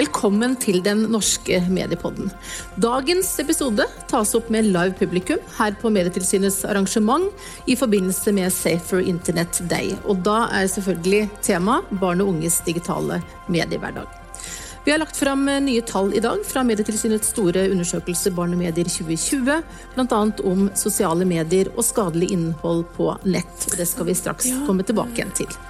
Velkommen til den norske mediepodden. Dagens episode tas opp med live publikum her på Medietilsynets arrangement i forbindelse med Safer Internet Day. Og da er selvfølgelig tema barn og unges digitale mediehverdag. Vi har lagt fram nye tall i dag fra Medietilsynets store undersøkelse Barn og medier 2020, bl.a. om sosiale medier og skadelig innhold på nett. Det skal vi straks komme tilbake igjen til.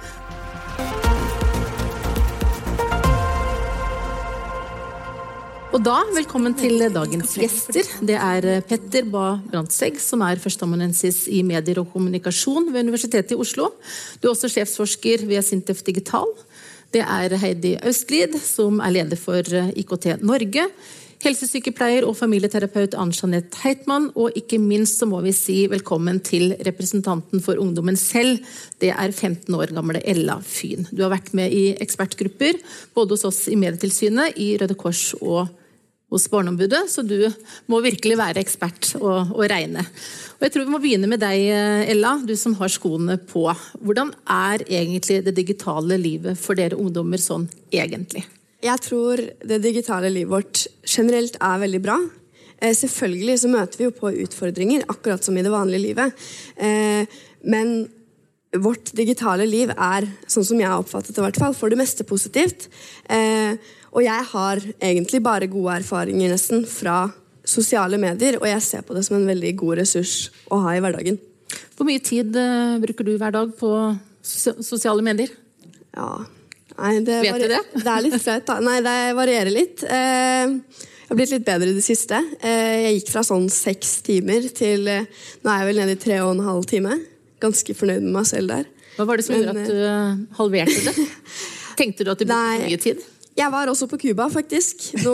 Og da, velkommen til dagens gjester. Det er Petter Ba Brandtzæg, som er førsteamanuensis i medier og kommunikasjon ved Universitetet i Oslo. Du er også sjefsforsker ved Sintef Digital. Det er Heidi Austlid, som er leder for IKT Norge. Helsesykepleier og familieterapeut Ann-Jeanette Heitmann. Og ikke minst så må vi si velkommen til representanten for ungdommen selv. Det er 15 år gamle Ella Fyn. Du har vært med i ekspertgrupper både hos oss i Medietilsynet, i Røde Kors og hos Barneombudet, så du må virkelig være ekspert og, og, regne. Og jeg tror Vi må begynne med deg, Ella, du som har skoene på. Hvordan er egentlig det digitale livet for dere ungdommer sånn egentlig? Jeg tror det digitale livet vårt generelt er veldig bra. Eh, selvfølgelig så møter vi jo på utfordringer, akkurat som i det vanlige livet. Eh, men vårt digitale liv er, sånn som jeg har oppfattet det, i hvert fall, for det meste positivt. Eh, og jeg har egentlig bare gode erfaringer nesten fra sosiale medier, og jeg ser på det som en veldig god ressurs å ha i hverdagen. Hvor mye tid uh, bruker du hver dag på sosiale medier? Ja Nei, det Vet du det? Det er litt flaut, da. Nei, det varierer litt. Uh, jeg har blitt litt bedre i det siste. Uh, jeg gikk fra sånn seks timer til Nå er jeg vel nede i tre og en halv time. Ganske fornøyd med meg selv der. Hva var det som gjorde at du halverte det? Tenkte du at det ble for mye tid? Jeg var også på Cuba, faktisk. Nå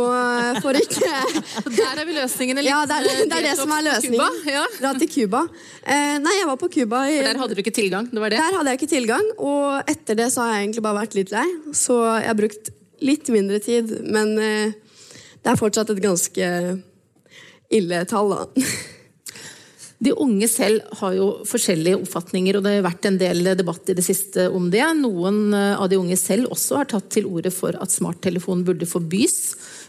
får ikke Der er vi løsningene litt. Ja, det er det, er det som er løsningen. Ja. Dra til Cuba. Eh, nei, jeg var på Cuba i, Der hadde du ikke tilgang? det var det? Der hadde jeg ikke tilgang, og etter det så har jeg egentlig bare vært litt lei. Så jeg har brukt litt mindre tid, men eh, det er fortsatt et ganske ille tall, da. De unge selv har jo forskjellige oppfatninger, og det har vært en del debatt i det siste om det. Noen eh, av de unge selv også har tatt til orde for at smarttelefon burde forbys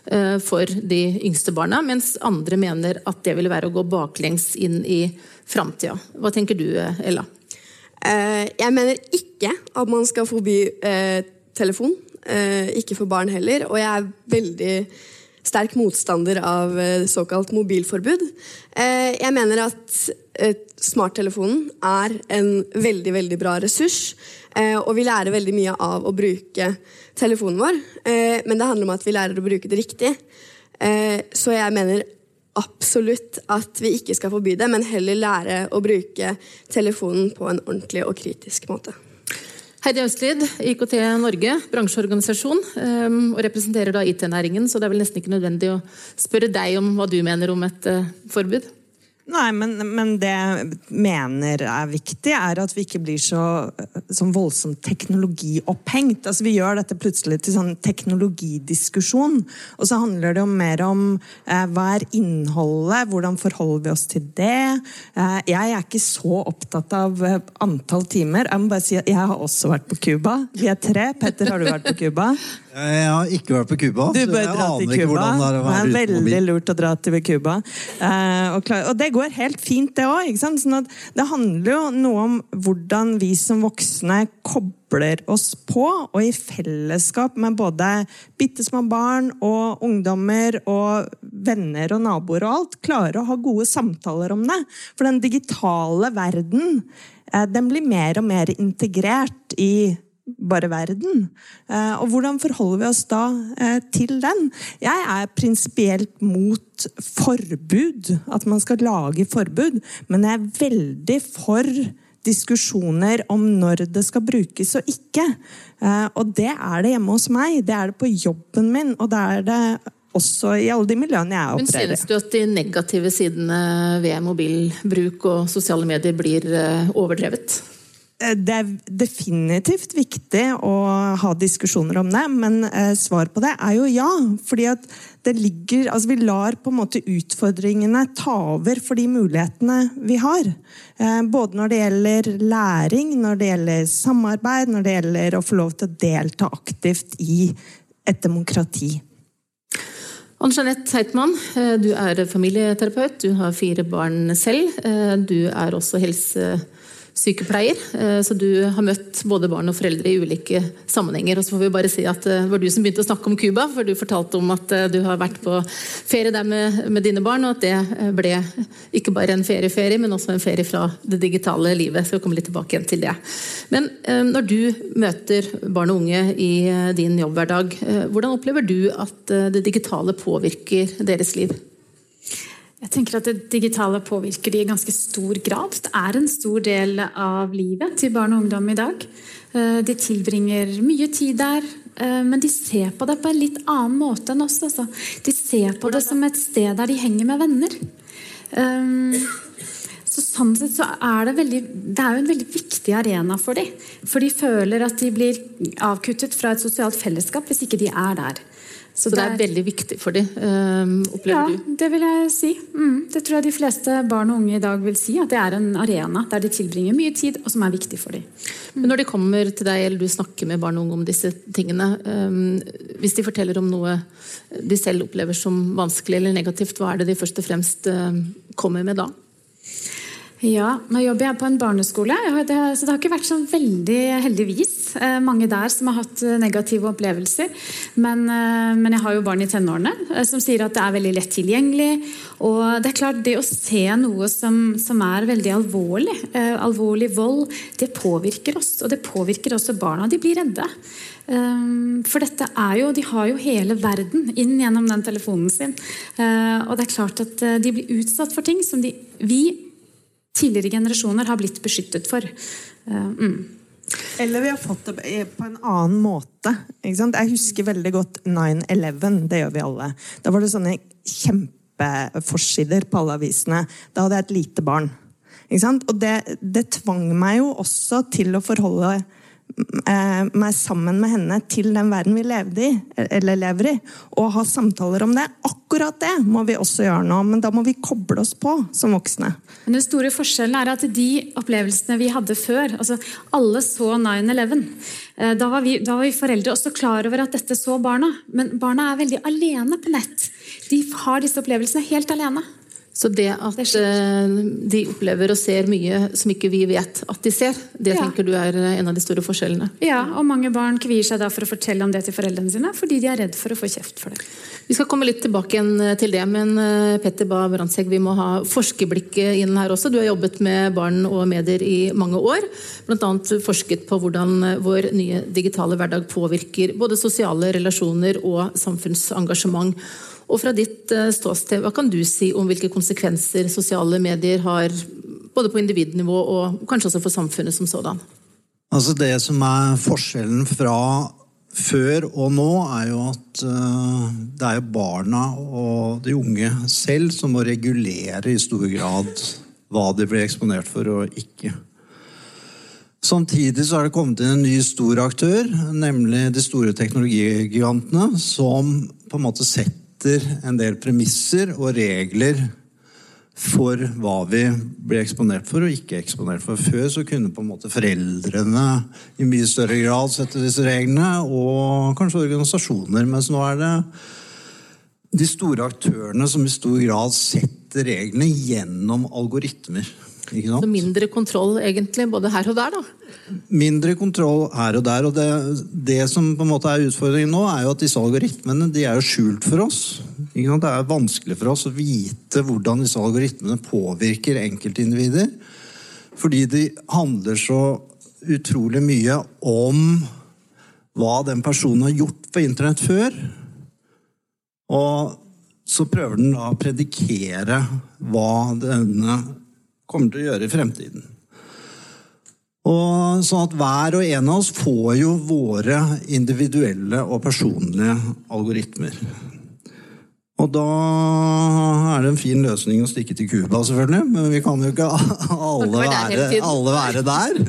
eh, for de yngste barna, mens andre mener at det ville være å gå baklengs inn i framtida. Hva tenker du, Ella? Eh, jeg mener ikke at man skal forby telefon. Ikke for barn heller. Og jeg er veldig sterk motstander av eh, såkalt mobilforbud. Eh, jeg mener at eh, smarttelefonen er en veldig veldig bra ressurs. Og vi lærer veldig mye av å bruke telefonen vår. Men det handler om at vi lærer å bruke det riktig. Så jeg mener absolutt at vi ikke skal forby det, men heller lære å bruke telefonen på en ordentlig og kritisk måte. Heidi Austlid, IKT Norge, bransjeorganisasjon, ehm, og representerer da IT-næringen, så det er vel nesten ikke nødvendig å spørre deg om hva du mener om et eh, forbud? Nei, men, men, det jeg mener er viktig, er at vi ikke blir så, så voldsomt teknologiopphengt. Altså, vi gjør dette plutselig til sånn teknologidiskusjon. Og så handler det jo mer om eh, hva er innholdet, hvordan forholder vi oss til det? Eh, jeg er ikke så opptatt av eh, antall timer. Jeg må bare si at jeg har også vært på Cuba. Vi er tre. Petter, har du vært på Cuba? Jeg har ikke vært på Cuba. Du bør dra til Cuba. Det, det er veldig lurt å dra til Cuba. Eh, og, og, det går helt fint, det òg. Sånn det handler jo noe om hvordan vi som voksne kobler oss på, og i fellesskap med både bitte små barn og ungdommer og venner og naboer og alt, klarer å ha gode samtaler om det. For den digitale verden, eh, den blir mer og mer integrert i bare verden. Eh, og hvordan forholder vi oss da eh, til den? Jeg er prinsipielt mot forbud, at man skal lage forbud, men jeg er veldig for diskusjoner om når det skal brukes og ikke. Eh, og det er det hjemme hos meg, det er det på jobben min, og det er det også i alle de miljøene jeg opererer. Men Synes du at de negative sidene ved mobilbruk og sosiale medier blir overdrevet? Eh, det er definitivt viktig å ha diskusjoner om det, men eh, svar på det er jo ja. fordi at det ligger, altså Vi lar på en måte utfordringene ta over for de mulighetene vi har. Eh, både når det gjelder læring, når det gjelder samarbeid, når det gjelder å få lov til å delta aktivt i et demokrati. Ann Jeanette Heitmann, du er familieterapeut, du har fire barn selv. Du er også helse sykepleier, eh, så du har møtt både barn og foreldre i ulike sammenhenger. Og så får vi bare si at eh, det var du som begynte å snakke om Cuba, for du fortalte om at eh, du har vært på ferie der med, med dine barn, og at det ble ikke bare en ferieferie, men også en ferie fra det digitale livet. Så jeg kommer litt tilbake igjen til det. Men når du møter barn og unge i din jobbhverdag, hvordan opplever du at det digitale påvirker deres liv? Jeg tenker at Det digitale påvirker de i ganske stor grad. Det er en stor del av livet til barn og ungdom i dag. Eh, de tilbringer mye tid der, eh, men de ser på det på en litt annen måte enn oss. Altså. De ser på det som et sted der de henger med venner. Eh, så sånn sett så er det, veldig, det er jo en veldig viktig arena for dem. For de føler at de blir avkuttet fra et sosialt fellesskap hvis ikke de er der. Så det er veldig viktig for dem, opplever opplever du? Ja, det vil jeg si. Mm, det tror jeg de fleste barn og unge i dag vil si. At det er en arena der de tilbringer mye tid, og som er viktig for dem. Mm. Men når de kommer til deg, eller du snakker med barn og unge om disse tingene, um, hvis de forteller om noe de selv opplever som vanskelig eller negativt, hva er det de først og fremst uh, kommer med da? Ja, nå jobber jeg på en barneskole, det, så det har ikke vært sånn veldig heldigvis mange der som har hatt eh, negative opplevelser. Men, eh, men, jeg har jo barn i tenårene som sier at det er veldig lett tilgjengelig. Og det er klart, det å se noe som, som er veldig alvorlig, alvorlig vold, det påvirker oss. Og det påvirker også barna. De blir redde. For dette er jo, De har jo hele verden inn gjennom den telefonen sin. Og det er klart at de blir utsatt for ting som de, vi tidligere generasjoner har blitt beskyttet for. Eh, mm. Eller vi har fått det på en annen måte. Jeg husker veldig godt 9-11. Det gjør vi alle. Da var det sånne kjempeforsider på alle avisene. Da hadde jeg et lite barn. Og det, det tvang meg jo også til å forholde meg sammen med henne til den verden vi levde i, eller lever i, og ha samtaler om det. Akkurat det må vi også gjøre nå, men da må vi koble oss på som voksne. Men Den store forskjellen er at de opplevelsene vi hadde før altså Alle så 9-11. Eh, da, var vi, da var vi foreldre også klar over at dette så barna, men barna er veldig alene på nett. De har disse opplevelsene helt alene. Så det at eh, de opplever og ser mye som ikke vi vet at de ser, det ja. tenker du er eh, en av de store forskjellene? Ja, og mange barn kvier seg da for å fortelle om det til foreldrene sine, fordi de er redd for å få kjeft for det. Vi skal komme litt tilbake eh, til det, men Petter Bae Brandtzæg, vi må ha forskerblikket inn her også. Du har jobbet med barn og medier i mange år. Bl.a. forsket på hvordan vår nye digitale hverdag påvirker både sosiale relasjoner og samfunnsengasjement. Og fra ditt eh, ståsted, hva kan du si om hvilke konsekvenser sosiale medier har både på individnivå og kanskje også for samfunnet som sådan? Altså Det som er forskjellen fra før og nå, er jo at uh, det er jo barna og de unge selv som må regulere i stor grad hva de blir eksponert for og ikke. Samtidig så er det kommet inn en ny stor aktør, nemlig de store teknologigigantene, som på en måte setter setter en del premisser og regler for hva vi blir eksponert for og ikke eksponert for. Før så kunne på en måte foreldrene i mye større grad sette disse reglene, og kanskje organisasjoner. Mens nå er det de store aktørene som i stor grad setter reglene gjennom algoritmer. Så mindre kontroll egentlig, både her og der, da? Mindre kontroll her og der. Og det, det, som på en måte er utfordringen nå, er jo at disse algoritmene de er jo skjult for oss. Det er vanskelig for oss å vite hvordan disse algoritmene påvirker enkeltindivider. Fordi de handler så utrolig mye om hva den personen har gjort på internett før. Og så prøver den da å predikere hva denne kommer til å gjøre i fremtiden. Og sånn at Hver og en av oss får jo våre individuelle og personlige algoritmer. Og da er det en fin løsning å stikke til Cuba, selvfølgelig. Men vi kan jo ikke alle være, alle være der.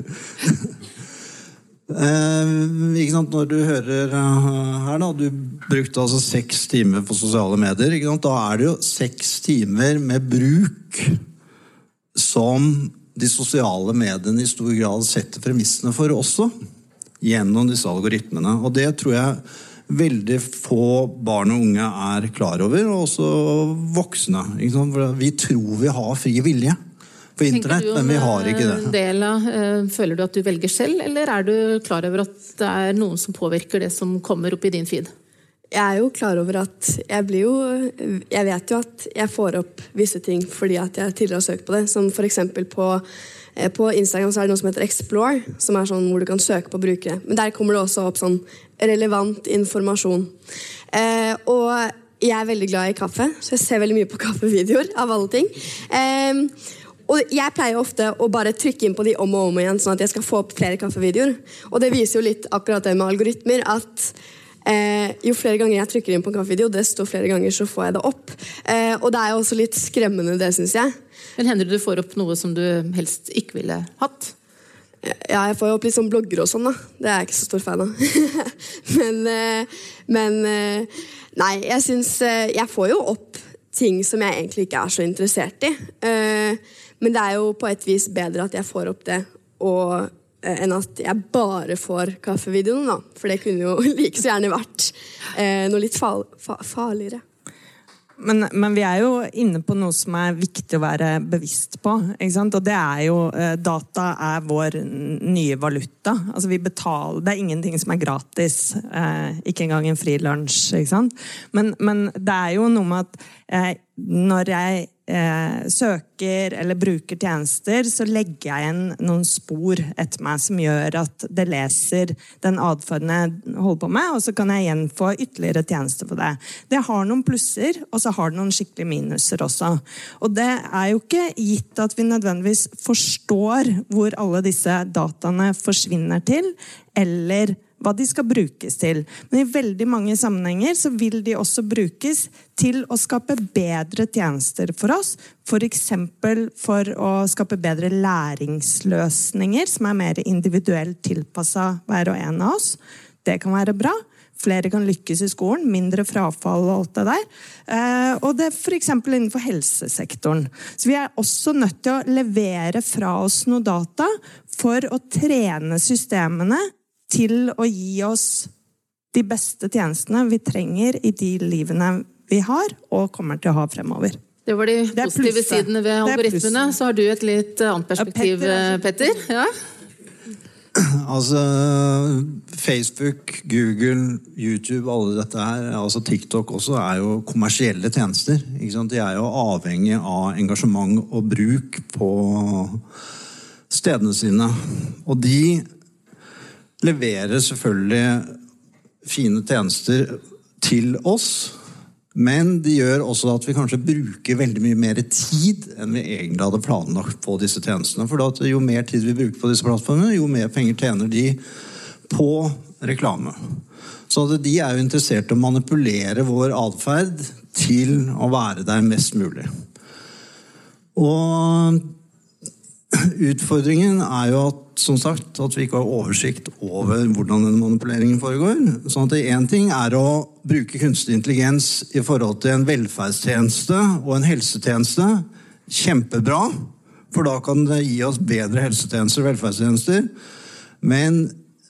eh, ikke sant? Når du hører eh, her, da Du brukte altså seks timer på sosiale medier. Da er det jo seks timer med bruk som de sosiale mediene i stor grad setter premissene for også. Gjennom disse algoritmene. Og det tror jeg veldig få barn og unge er klar over, og også voksne. Vi tror vi har fri vilje på internett, men vi har ikke det. Eh, Dela, eh, føler du at du velger selv, eller er du klar over at det er noen som påvirker det som kommer opp i din feed? Jeg er jo klar over at jeg blir jo Jeg vet jo at jeg får opp visse ting fordi at jeg tidligere har søkt på det. Som f.eks. på eh, på Instagram så er det noe som heter Explore, som er sånn hvor du kan søke på brukere. Men der kommer det også opp sånn relevant informasjon. Eh, og jeg er veldig glad i kaffe, så jeg ser veldig mye på kaffevideoer. av alle ting. Eh, og jeg pleier ofte å bare trykke inn på de om og om igjen, sånn at jeg skal få opp flere kaffevideoer. Og det viser jo litt akkurat det med algoritmer. at Eh, jo flere ganger jeg trykker inn på en kaffevideo, desto flere ganger så får jeg det opp. Eh, og det er jo også litt skremmende, det syns jeg. Men Hender det du får opp noe som du helst ikke ville hatt? Ja, jeg får jo opp litt sånn blogger og sånn, da. Det er jeg ikke så stor fan av. men, eh, men eh, Nei, jeg syns eh, Jeg får jo opp ting som jeg egentlig ikke er så interessert i. Men det er jo på et vis bedre at jeg får opp det, og, enn at jeg bare får kaffevideoen, da. For det kunne jo like så gjerne vært noe litt fal farligere. Men, men, vi er jo inne på noe som er viktig å være bevisst på. Og det er jo eh, Data er vår nye valuta. Altså vi betaler, Det er ingenting som er gratis. Eh, ikke engang en frilunsj. Men, men det er jo noe med at eh, når jeg eh, søker eller bruker tjenester, så legger jeg igjen noen spor etter meg som gjør at det leser den atferden jeg holder på med, og så kan jeg igjen få ytterligere tjenester på det. Det har noen plusser, og så har det noen skikkelige minuser også. Og det er jo ikke gitt at vi nødvendigvis forstår hvor alle disse dataene forsvinner til, eller hva de skal brukes til. Men i veldig mange sammenhenger så vil de også brukes til å skape bedre tjenester for oss. F.eks. For, for å skape bedre læringsløsninger som er mer individuelt tilpassa hver og en av oss. Det kan være bra. Flere kan lykkes i skolen, mindre frafall og alt det der. Eh, og det er f.eks. innenfor helsesektoren. Så vi er også nødt til å levere fra oss noe data for å trene systemene til å gi oss de beste tjenestene vi trenger i de livene vi har og kommer til å ha fremover. Det var de det positive sidene ved algoritmene. Så har du et litt annet perspektiv, Petter. Petter. Ja? Altså Facebook, Google, YouTube, alle dette her, altså TikTok også, er jo kommersielle tjenester. De er jo avhengig av engasjement og bruk på stedene sine. Og de leverer selvfølgelig fine tjenester til oss. Men de gjør også at vi kanskje bruker veldig mye mer tid enn vi egentlig hadde planlagt på disse tjenestene. For jo mer tid vi bruker på disse plattformene, jo mer penger tjener de på reklame. Så de er jo interessert i å manipulere vår atferd til å være der mest mulig. Og Utfordringen er jo at, som sagt, at vi ikke har oversikt over hvordan denne manipuleringen foregår. Sånn at Én ting er å bruke kunstig intelligens i forhold til en velferdstjeneste og en helsetjeneste. Kjempebra, for da kan det gi oss bedre helsetjenester og velferdstjenester. Men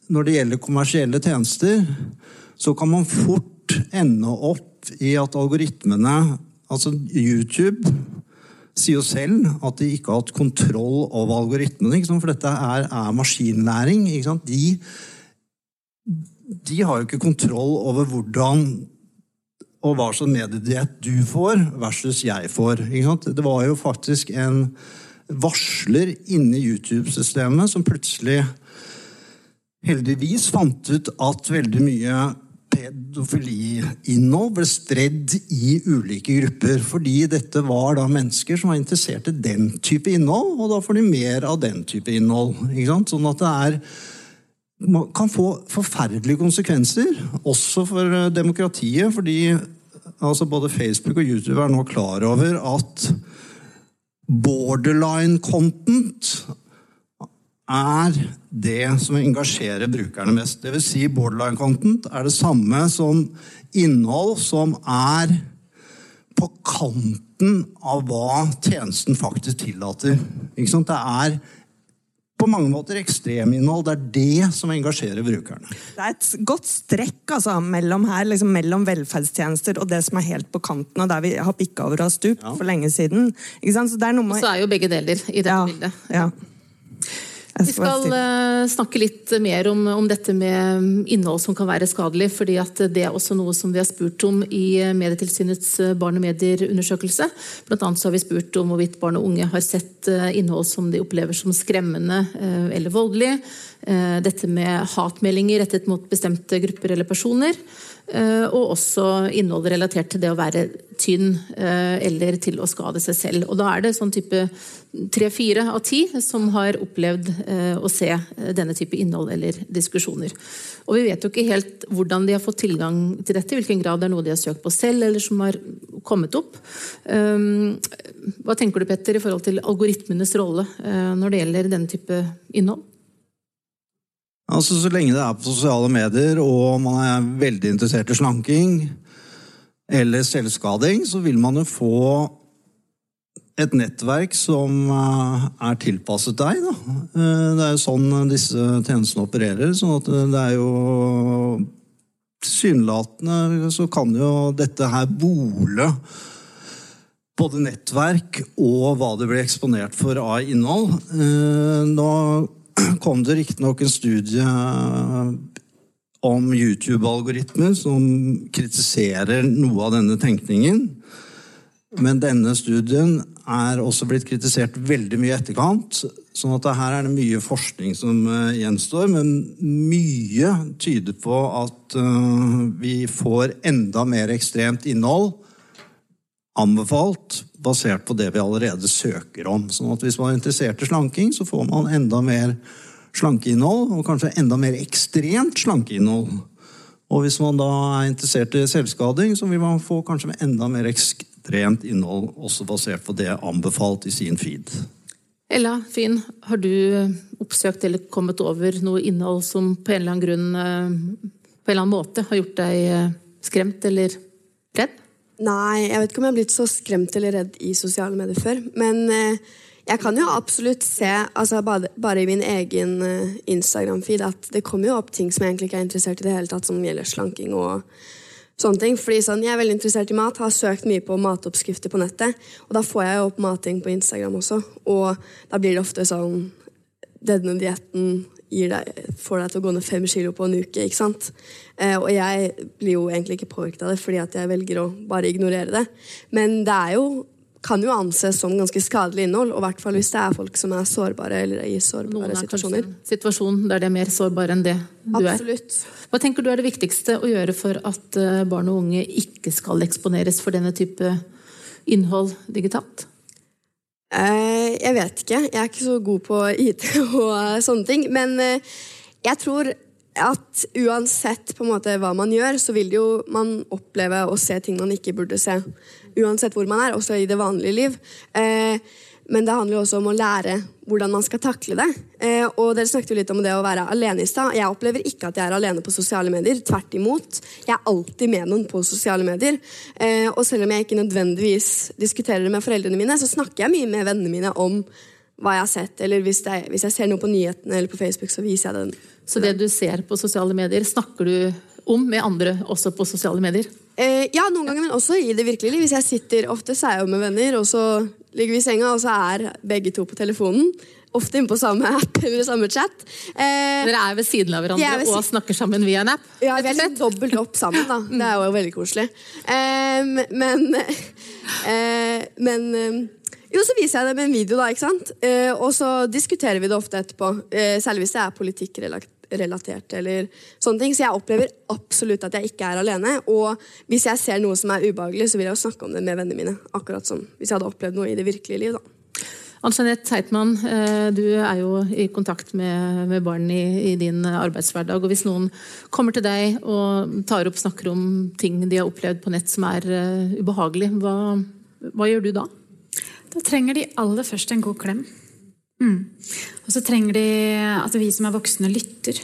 når det gjelder kommersielle tjenester, så kan man fort ende opp i at algoritmene, altså YouTube sier jo selv at de ikke har hatt kontroll over algoritmene. For dette er, er maskinlæring. De, de, har jo ikke kontroll over hvordan og hva slags mediediett du får versus jeg får. Det var jo faktisk en varsler inni YouTube-systemet som plutselig heldigvis fant ut at veldig mye pedofiliinnhold ble stredd i ulike grupper. Fordi dette var da mennesker som var interessert i den type innhold, og da får de mer av den type innhold. Sånn at det er kan få forferdelige konsekvenser, også for eh, demokratiet. Fordi altså både Facebook og YouTube er nå klar over at borderline content er det som engasjerer brukerne mest. Dvs. Si borderline content er det samme som innhold som er på kanten av hva tjenesten faktisk tillater. Det er på mange måter ekstreminnhold. Det er det som engasjerer brukerne. Det er et godt strekk altså, mellom her, liksom, mellom velferdstjenester og det som er helt på kanten, og der vi har pikka over og stupt ja. for lenge siden. Så, det er noe med... så er jo begge deler i dette ja, bildet. Ja. Vi skal uh, snakke litt mer om, om, dette med innhold som kan være skadelig. fordi Det er også noe som vi har spurt om i Medietilsynets eh, barn og medier-undersøkelse. Blant annet har vi spurt om hvorvidt barn og unge har sett innhold som de opplever som skremmende eller voldelig. Dette med hatmeldinger rettet mot bestemte grupper eller personer. Eh, og også innhold relatert til det å være tynn eh, eller til å skade seg selv. Og da er det sånn type tre-fire av ti som har opplevd eh, å se denne type innhold eller diskusjoner. Og vi vet jo ikke helt hvordan de har fått tilgang til dette, hvilken grad det er noe de har søkt på selv, eller som har kommet opp. Hva tenker du, Petter, i forhold til algoritmenes rolle når det gjelder denne type innhold? Altså, Så lenge det er på sosiale medier og man er veldig interessert i slanking eller selvskading, så vil man jo få et nettverk som eh, er tilpasset deg. Da. Eh, det er jo sånn disse tjenestene opererer. sånn at det er jo Tilsynelatende så kan jo dette her bole både nettverk og hva det blir eksponert for av innhold. Da kom det riktignok en studie om YouTube-algoritmer som kritiserer noe av denne tenkningen. Men denne studien er også blitt kritisert veldig mye i etterkant. sånn at her er det mye forskning som eh, gjenstår, men mye tyder på at eh, vi får enda mer ekstremt innhold anbefalt basert på det vi allerede søker om. Sånn at hvis man er interessert i slanking, så får man enda mer slankeinnhold, og kanskje enda mer ekstremt slankeinnhold. Og hvis man da er interessert i selvskading, så vil man få kanskje enda mer ekstremt innhold, også basert på det anbefalt i sin feed. Ella Finn, har du oppsøkt eller kommet over noe innhold som på en eller annen grunn eh, på en eller annen måte har gjort deg eh, skremt eller redd? Nei, jeg vet ikke om jeg har blitt så skremt eller redd i sosiale medier før. Men eh, jeg kan jo absolutt se, altså bare, i min egen eh, Instagram-feed, at det kommer jo opp ting som jeg egentlig ikke er interessert i det hele tatt, som gjelder slanking og sånne ting. Fordi sånn, Jeg er veldig interessert i mat, har søkt mye på matoppskrifter på nettet. Og da får jeg jo opp mating på Instagram også. Og da blir det ofte sånn Denne dietten får deg til å gå ned fem kilo på en uke. ikke sant? Eh, og jeg blir jo egentlig ikke påvirket av det, fordi at jeg velger å bare ignorere det. Men det er jo kan jo anses som ganske skadelig innhold, og i hvert fall hvis det er folk som er sårbare eller i sårbare situasjoner. Er situasjon der de er mer sårbare enn det du Absolutt. er. Hva tenker du er det viktigste å gjøre for at eh, barn og unge ikke skal eksponeres for denne type innhold digitalt? Eh, jeg vet ikke. Jeg er ikke så god på IT og sånne ting. Men eh, jeg tror at uansett på en måte hva man gjør, så vil jo man oppleve å se ting man ikke burde se. Uansett hvor man er, også i det vanlige liv. Men det handler jo også om å lære hvordan man skal takle det. Eh, og Dere snakket jo litt om det å være alene i stad. Jeg opplever ikke at jeg er alene på sosiale medier. Tvert imot. Jeg er alltid med noen på sosiale medier. Eh, og selv om jeg ikke nødvendigvis diskuterer det med foreldrene mine, så snakker jeg mye med vennene mine om hva jeg har sett. Eller hvis, det, hvis jeg ser noe på nyhetene eller på Facebook, så viser jeg den. Så det du ser på sosiale medier, snakker du om med andre også på sosiale medier? Eh, ja, noen ganger, men også i det virkelige liv. Hvis jeg sitter, Ofte så er jeg jo med venner, og så ligger vi i senga, og så er begge to på telefonen. Ofte inne på samme app eller samme chat. Eh, Dere er ved siden av hverandre og snakker sammen via en app? Ja, vi er litt dobbelt opp sammen. da. Det er jo veldig koselig. Eh, men eh, Men eh, jo, så viser jeg det med en video, da. ikke sant? Eh, og så diskuterer vi det ofte etterpå. særlig hvis det er politikkrelatert relatert eller sånne ting. Så jeg opplever absolutt at jeg ikke er alene. Og hvis jeg ser noe som er ubehagelig, så vil jeg jo snakke om det med vennene mine. Akkurat som hvis jeg hadde opplevd noe i det virkelige liv. da. Ann-Jeanette Heitmann, eh, du er jo i kontakt med, med barn i, i, din arbeidshverdag. og Hvis noen kommer til deg og tar opp snakker om ting de har opplevd på nett som er uh, ubehagelig, hva, hva gjør du da? Da trenger de aller først en god klem. Mm. Og så trenger de at vi som er voksne, lytter.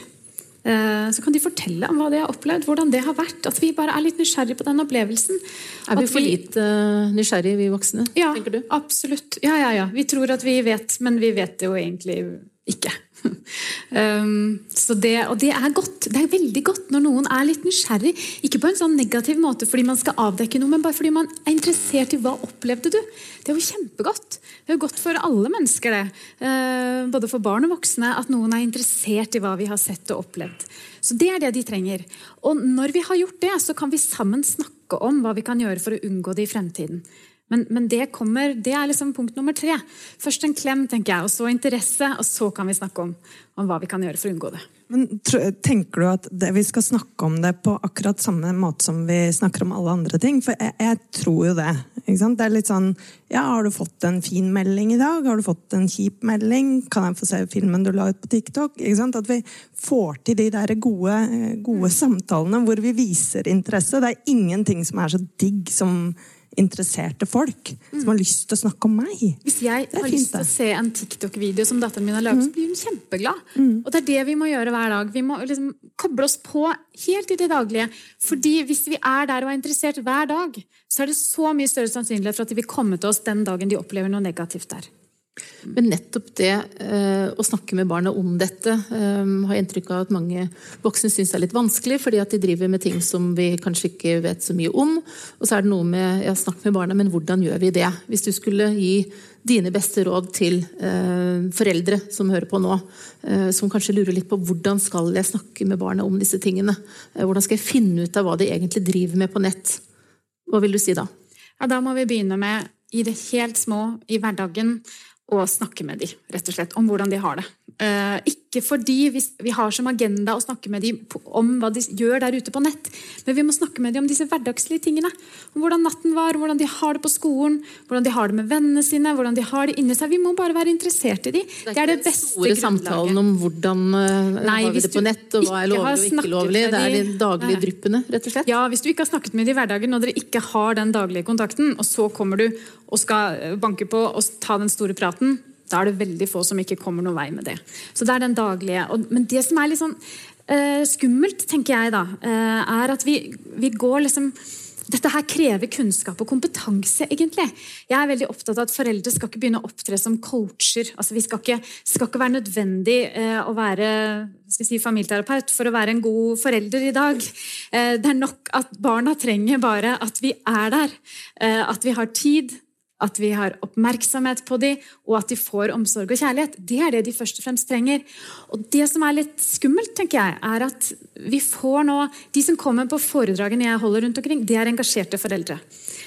Eh, så kan de fortelle om hva de har opplevd, hvordan det har vært. At vi bare er litt nysgjerrige på den opplevelsen. Er vi for lite uh, nysgjerrige, vi voksne? Ja, absolutt. Ja, ja, ja. Vi tror at vi vet, men vi vet det jo egentlig ikke. Um, det, og det er godt. Det er veldig godt når noen er litt nysgjerrig. Ikke på en sånn negativ måte fordi man skal avdekke noe, men bare fordi man er interessert i hva opplevde du. Det er jo kjempegodt. Det er jo godt for alle mennesker, det. Uh, både for barn og voksne, at noen er interessert i hva vi har sett og opplevd. Så det er det de trenger. Og når vi har gjort det, så kan vi sammen snakke om hva vi kan gjøre for å unngå det i fremtiden. Men, men, det kommer, det er liksom punkt nummer tre. Først en klem, tenker jeg, og så interesse. Og så kan vi snakke om, om hva vi kan gjøre for å unngå det. Men Tenker du at det, vi skal snakke om det på akkurat samme måte som vi snakker om alle andre ting? For jeg, jeg tror jo det. Det er litt sånn Ja, har du fått en fin melding i dag? Har du fått en kjip melding? Kan jeg få se filmen du la ut på TikTok? At vi får til de der gode, gode samtalene hvor vi viser interesse. Det er ingenting som er så digg som interesserte folk mm. som har lyst til å snakke om meg. Hvis jeg har lyst til å se en TikTok-video som datteren min har laget, mm. så blir hun kjempeglad. Mm. Og det er det vi må gjøre hver dag. Vi må liksom koble oss på helt i det daglige. Fordi hvis vi er der og er interessert hver dag, så er det så mye større sannsynlighet for at de vil komme til oss den dagen de opplever noe negativt der. Men nettopp det eh, å snakke med barna om dette eh, har inntrykk av at mange voksne syns er litt vanskelig, fordi at de driver med ting som vi kanskje ikke vet så mye om. Og så er det noe med ja, snakk med barna, men hvordan gjør vi det? Hvis du skulle gi dine beste råd til eh, foreldre som hører på nå, som kanskje lurer litt på hvordan skal jeg snakke med barna om disse tingene? Hvordan skal jeg finne ut av hva de egentlig driver med på nett? Hva vil du si da? Ja, Da må vi begynne med i det helt små, i hverdagen og snakke med dem rett og slett, om hvordan de har det. Uh, ikke fordi vi, vi, har som agenda å snakke med dem om hva de gjør der ute på nett, men vi må snakke med dem om disse hverdagslige tingene. Om hvordan natten var, hvordan de har det på skolen, hvordan de har det med vennene sine. hvordan de har det inni seg. Vi må bare være interessert i dem. Det er, det er det beste store samtalen om hvordan uh, Nei, har vi det på nett, og hva er lovlig og ikke lovlig. Det er de daglige dryppene, rett og slett. Ja, hvis du ikke har snakket med dem i hverdagen, og dere ikke har den daglige kontakten, og så kommer du og skal banke på og ta den store praten da er det veldig få som ikke kommer noen vei med det. Så det er den daglige. Men det som er litt sånn uh, skummelt, tenker jeg, da, uh, er at vi, vi går liksom dette her krever kunnskap og kompetanse, egentlig. Jeg er veldig opptatt av at Foreldre skal ikke begynne å opptre som coacher. Altså, vi skal ikke, skal ikke være nødvendig eh, å være si, familieterapeut for å være en god forelder i dag. Eh, det er nok at barna trenger bare at vi er der. Eh, at vi har tid, at vi har oppmerksomhet på dem, og at de får omsorg og kjærlighet. Det er det de først og fremst trenger. Og det som er litt skummelt, tenker jeg, er at vi får nå De som kommer på foredragene jeg holder rundt omkring, det er engasjerte foreldre.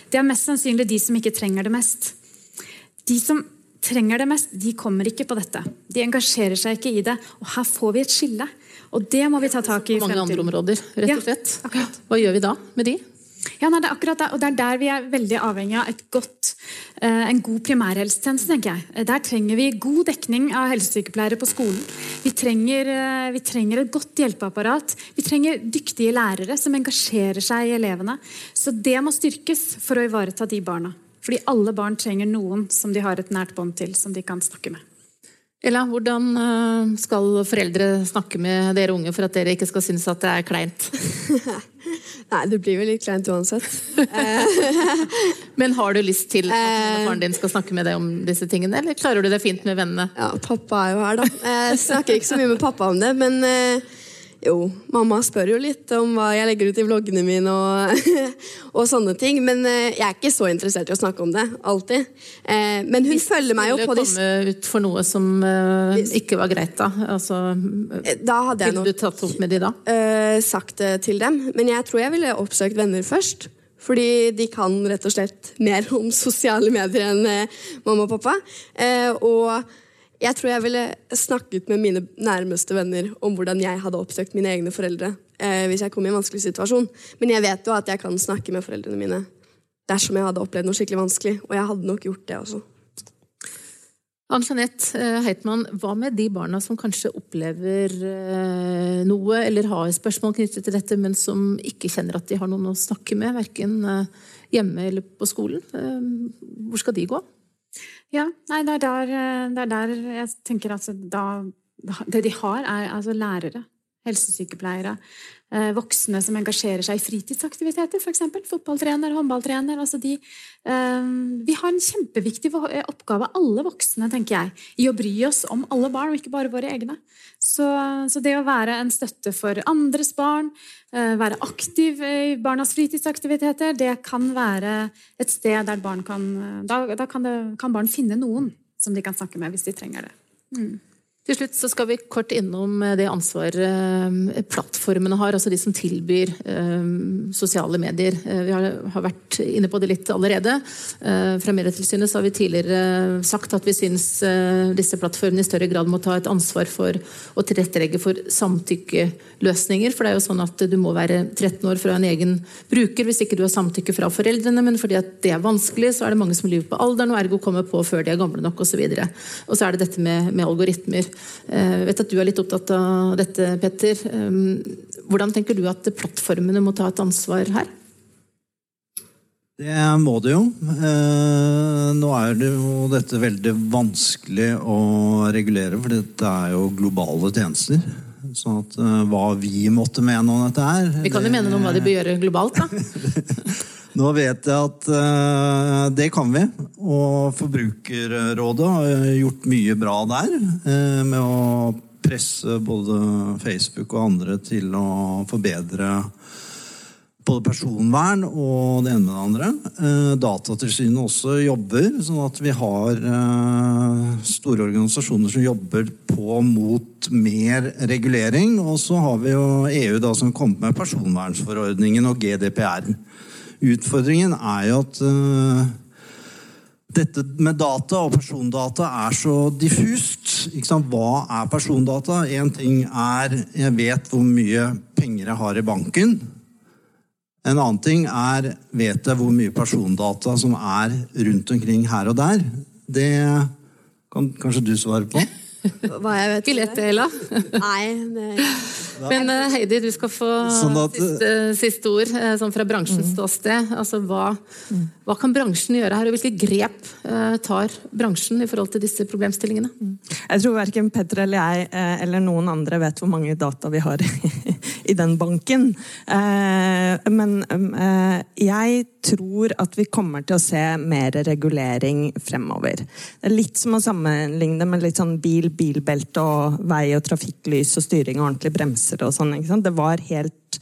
Det er mest sannsynlig de som ikke trenger det mest. De som trenger det mest, de kommer ikke på dette. De engasjerer seg ikke i det. Og her får vi et skille. Og det må vi ta tak i i fremtiden. På mange andre områder, rett og slett. Ja, Hva gjør vi da med de? Ja, nei, det er akkurat det, og det er der vi er veldig avhengig av godt, eh, en god primærhelsetjeneste. tenker jeg. Eh, der trenger vi god dekning av helsesykepleiere på skolen. Vi trenger, eh, vi trenger, et godt hjelpeapparat. Vi trenger dyktige lærere som engasjerer seg i elevene. Så det må styrkes for å ivareta de barna. Fordi alle barn trenger noen som de har et nært bånd til, som de kan snakke med. Ella, hvordan skal foreldre snakke med dere unge for at dere ikke skal synes at det er kleint? Nei, det blir vel litt kleint uansett. Men har du lyst til at eh, faren din skal snakke med deg om disse tingene, eller klarer du det fint med vennene? Ja, pappa er jo her, da. Jeg snakker ikke så mye med pappa om det, men eh, jo, mamma spør jo litt om hva jeg legger ut i vloggene mine og, og sånne ting. Men eh, jeg er ikke så interessert i å snakke om det alltid. Eh, men hun Hvis følger meg jo på de Hvis det komme ut for noe som uh, ikke var greit, da? Altså, da hadde jeg nok, du tatt opp med de da? Sagt det til dem. Men jeg tror jeg ville oppsøkt venner først. Fordi de kan rett og slett mer om sosiale medier enn mamma og pappa. Og jeg tror jeg ville snakket med mine nærmeste venner om hvordan jeg hadde oppsøkt mine egne foreldre eh, hvis jeg kom i en vanskelig situasjon. Men jeg vet jo at jeg kan snakke med foreldrene mine dersom jeg hadde opplevd noe skikkelig vanskelig. Og jeg hadde nok gjort det også. Ann Jeanette eh, Heitmann, hva med de barna som kanskje opplever eh, noe eller har spørsmål knyttet til dette, men som ikke kjenner at de har noen å snakke med, verken eh, hjemme eller på skolen? Hvor skal de gå? Ja, nei, det er der, eh, det er der jeg tenker at da, Det de har, er altså lærere, helsesykepleiere, eh, voksne som engasjerer seg i fritidsaktiviteter, f.eks. Fotballtrener, håndballtrener. Altså de, eh, vi har en kjempeviktig oppgave, alle voksne, tenker jeg, i å bry oss om alle barn, og ikke bare våre egne. Så Så, det å være en støtte for andres barn, eh, være aktiv i barnas fritidsaktiviteter, det kan være et sted der barn kan Da, da kan, det, kan, barn finne noen som de kan snakke med hvis de trenger det. Mm. Til slutt så skal vi kort innom eh, det ansvaret eh, plattformene har, altså de som tilbyr eh, sosiale medier. Vi har, vært inne på det litt allerede. Fra Medietilsynet har vi tidligere sagt at vi syns disse plattformene i større grad må ta et ansvar for å tilrettelegge for samtykkeløsninger. For det er jo sånn at du må være 13 år fra en egen bruker hvis ikke du har samtykke fra foreldrene. Men fordi at det er vanskelig, så er det mange som lyver på alderen og ergo kommer på før de er gamle nok osv. Og, og så er det dette med, med algoritmer. Jeg eh, vet at du er litt opptatt av dette, Petter. Eh, hvordan tenker du at plattformene må ta et ansvar her? Det må det jo. Eh, nå er det jo dette veldig vanskelig å regulere, for dette er jo globale tjenester. Sånn at hva vi måtte mene om dette her Vi kan jo mene noe om hva de bør gjøre globalt, da. Nå vet jeg at uh, det kan vi. Og Forbrukerrådet har gjort mye bra der. Uh, med å presse både Facebook og andre til å forbedre både personvern og det ene med det andre. Uh, Datatilsynet også jobber, sånn at vi har store organisasjoner som jobber på mot mer regulering. Og så har vi jo EU da som kom med personvernforordningen og GDPR. Utfordringen er jo at uh, dette med data og persondata er så diffust. Hva er persondata? Én ting er jeg vet hvor mye penger jeg har i banken. En annen ting er vet jeg hvor mye persondata som er rundt omkring her og der. Det kan kanskje du svare på? Hva jeg vet Billettdela. Nei, det... Men eh, Heidi, du skal få sånn at, siste, siste, ord eh, sånn fra bransjens mm. ståsted. Altså, hva, hva, kan bransjen gjøre her, og hvilke grep uh, tar bransjen i forhold til disse problemstillingene? Mm. Jeg tror verken Petter eller jeg eller noen andre vet hvor mange data vi har i den banken. Men jeg tror at vi kommer til å se mer regulering fremover. Det er litt som å sammenligne med litt sånn bil, bilbelte og vei og trafikklys og styring og ordentlig bremser og sånn. Det var helt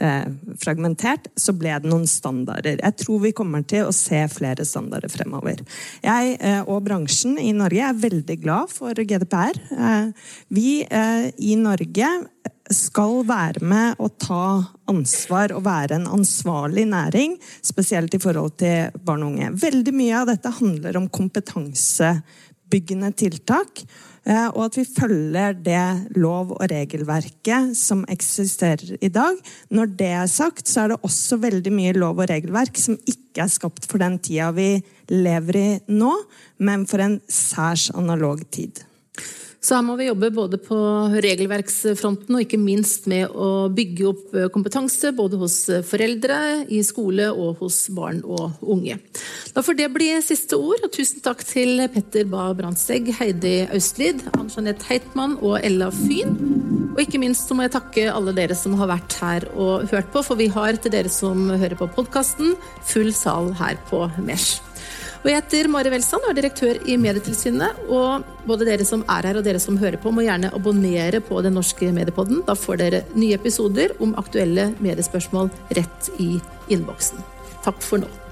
eh, fragmentert. Så ble det noen standarder. Jeg tror vi kommer til å se flere standarder fremover. Jeg eh, og bransjen i Norge er veldig glad for GDPR. Eh, vi eh, i Norge skal være med og ta ansvar og være en ansvarlig næring, spesielt i forhold til barn og unge. Veldig mye av dette handler om kompetansebyggende tiltak. Eh, og at vi følger det lov- og regelverket som eksisterer i dag. Når det er sagt, så er det også veldig mye lov og regelverk som ikke er skapt for den tida vi lever i nå, men for en særs analog tid. Så her må vi jobbe både på regelverksfronten og ikke minst med å bygge opp eh, kompetanse både hos eh, foreldre, i skole og hos barn og unge. Da får det bli siste ord, og tusen takk til Petter Bae Brandtzæg, Heidi Austlid, Ann Jeanette Heitmann og Ella Fyn. Og ikke minst så må jeg takke alle dere som har vært her og hørt på, for vi har til dere som hører på podkasten, full sal her på Mesh. Og jeg heter Mari Welsand og er direktør i Medietilsynet. Og både dere som er her og dere som hører på, må gjerne abonnere på Den norske mediepodden. Da får dere nye episoder om aktuelle mediespørsmål rett i innboksen. Takk for nå.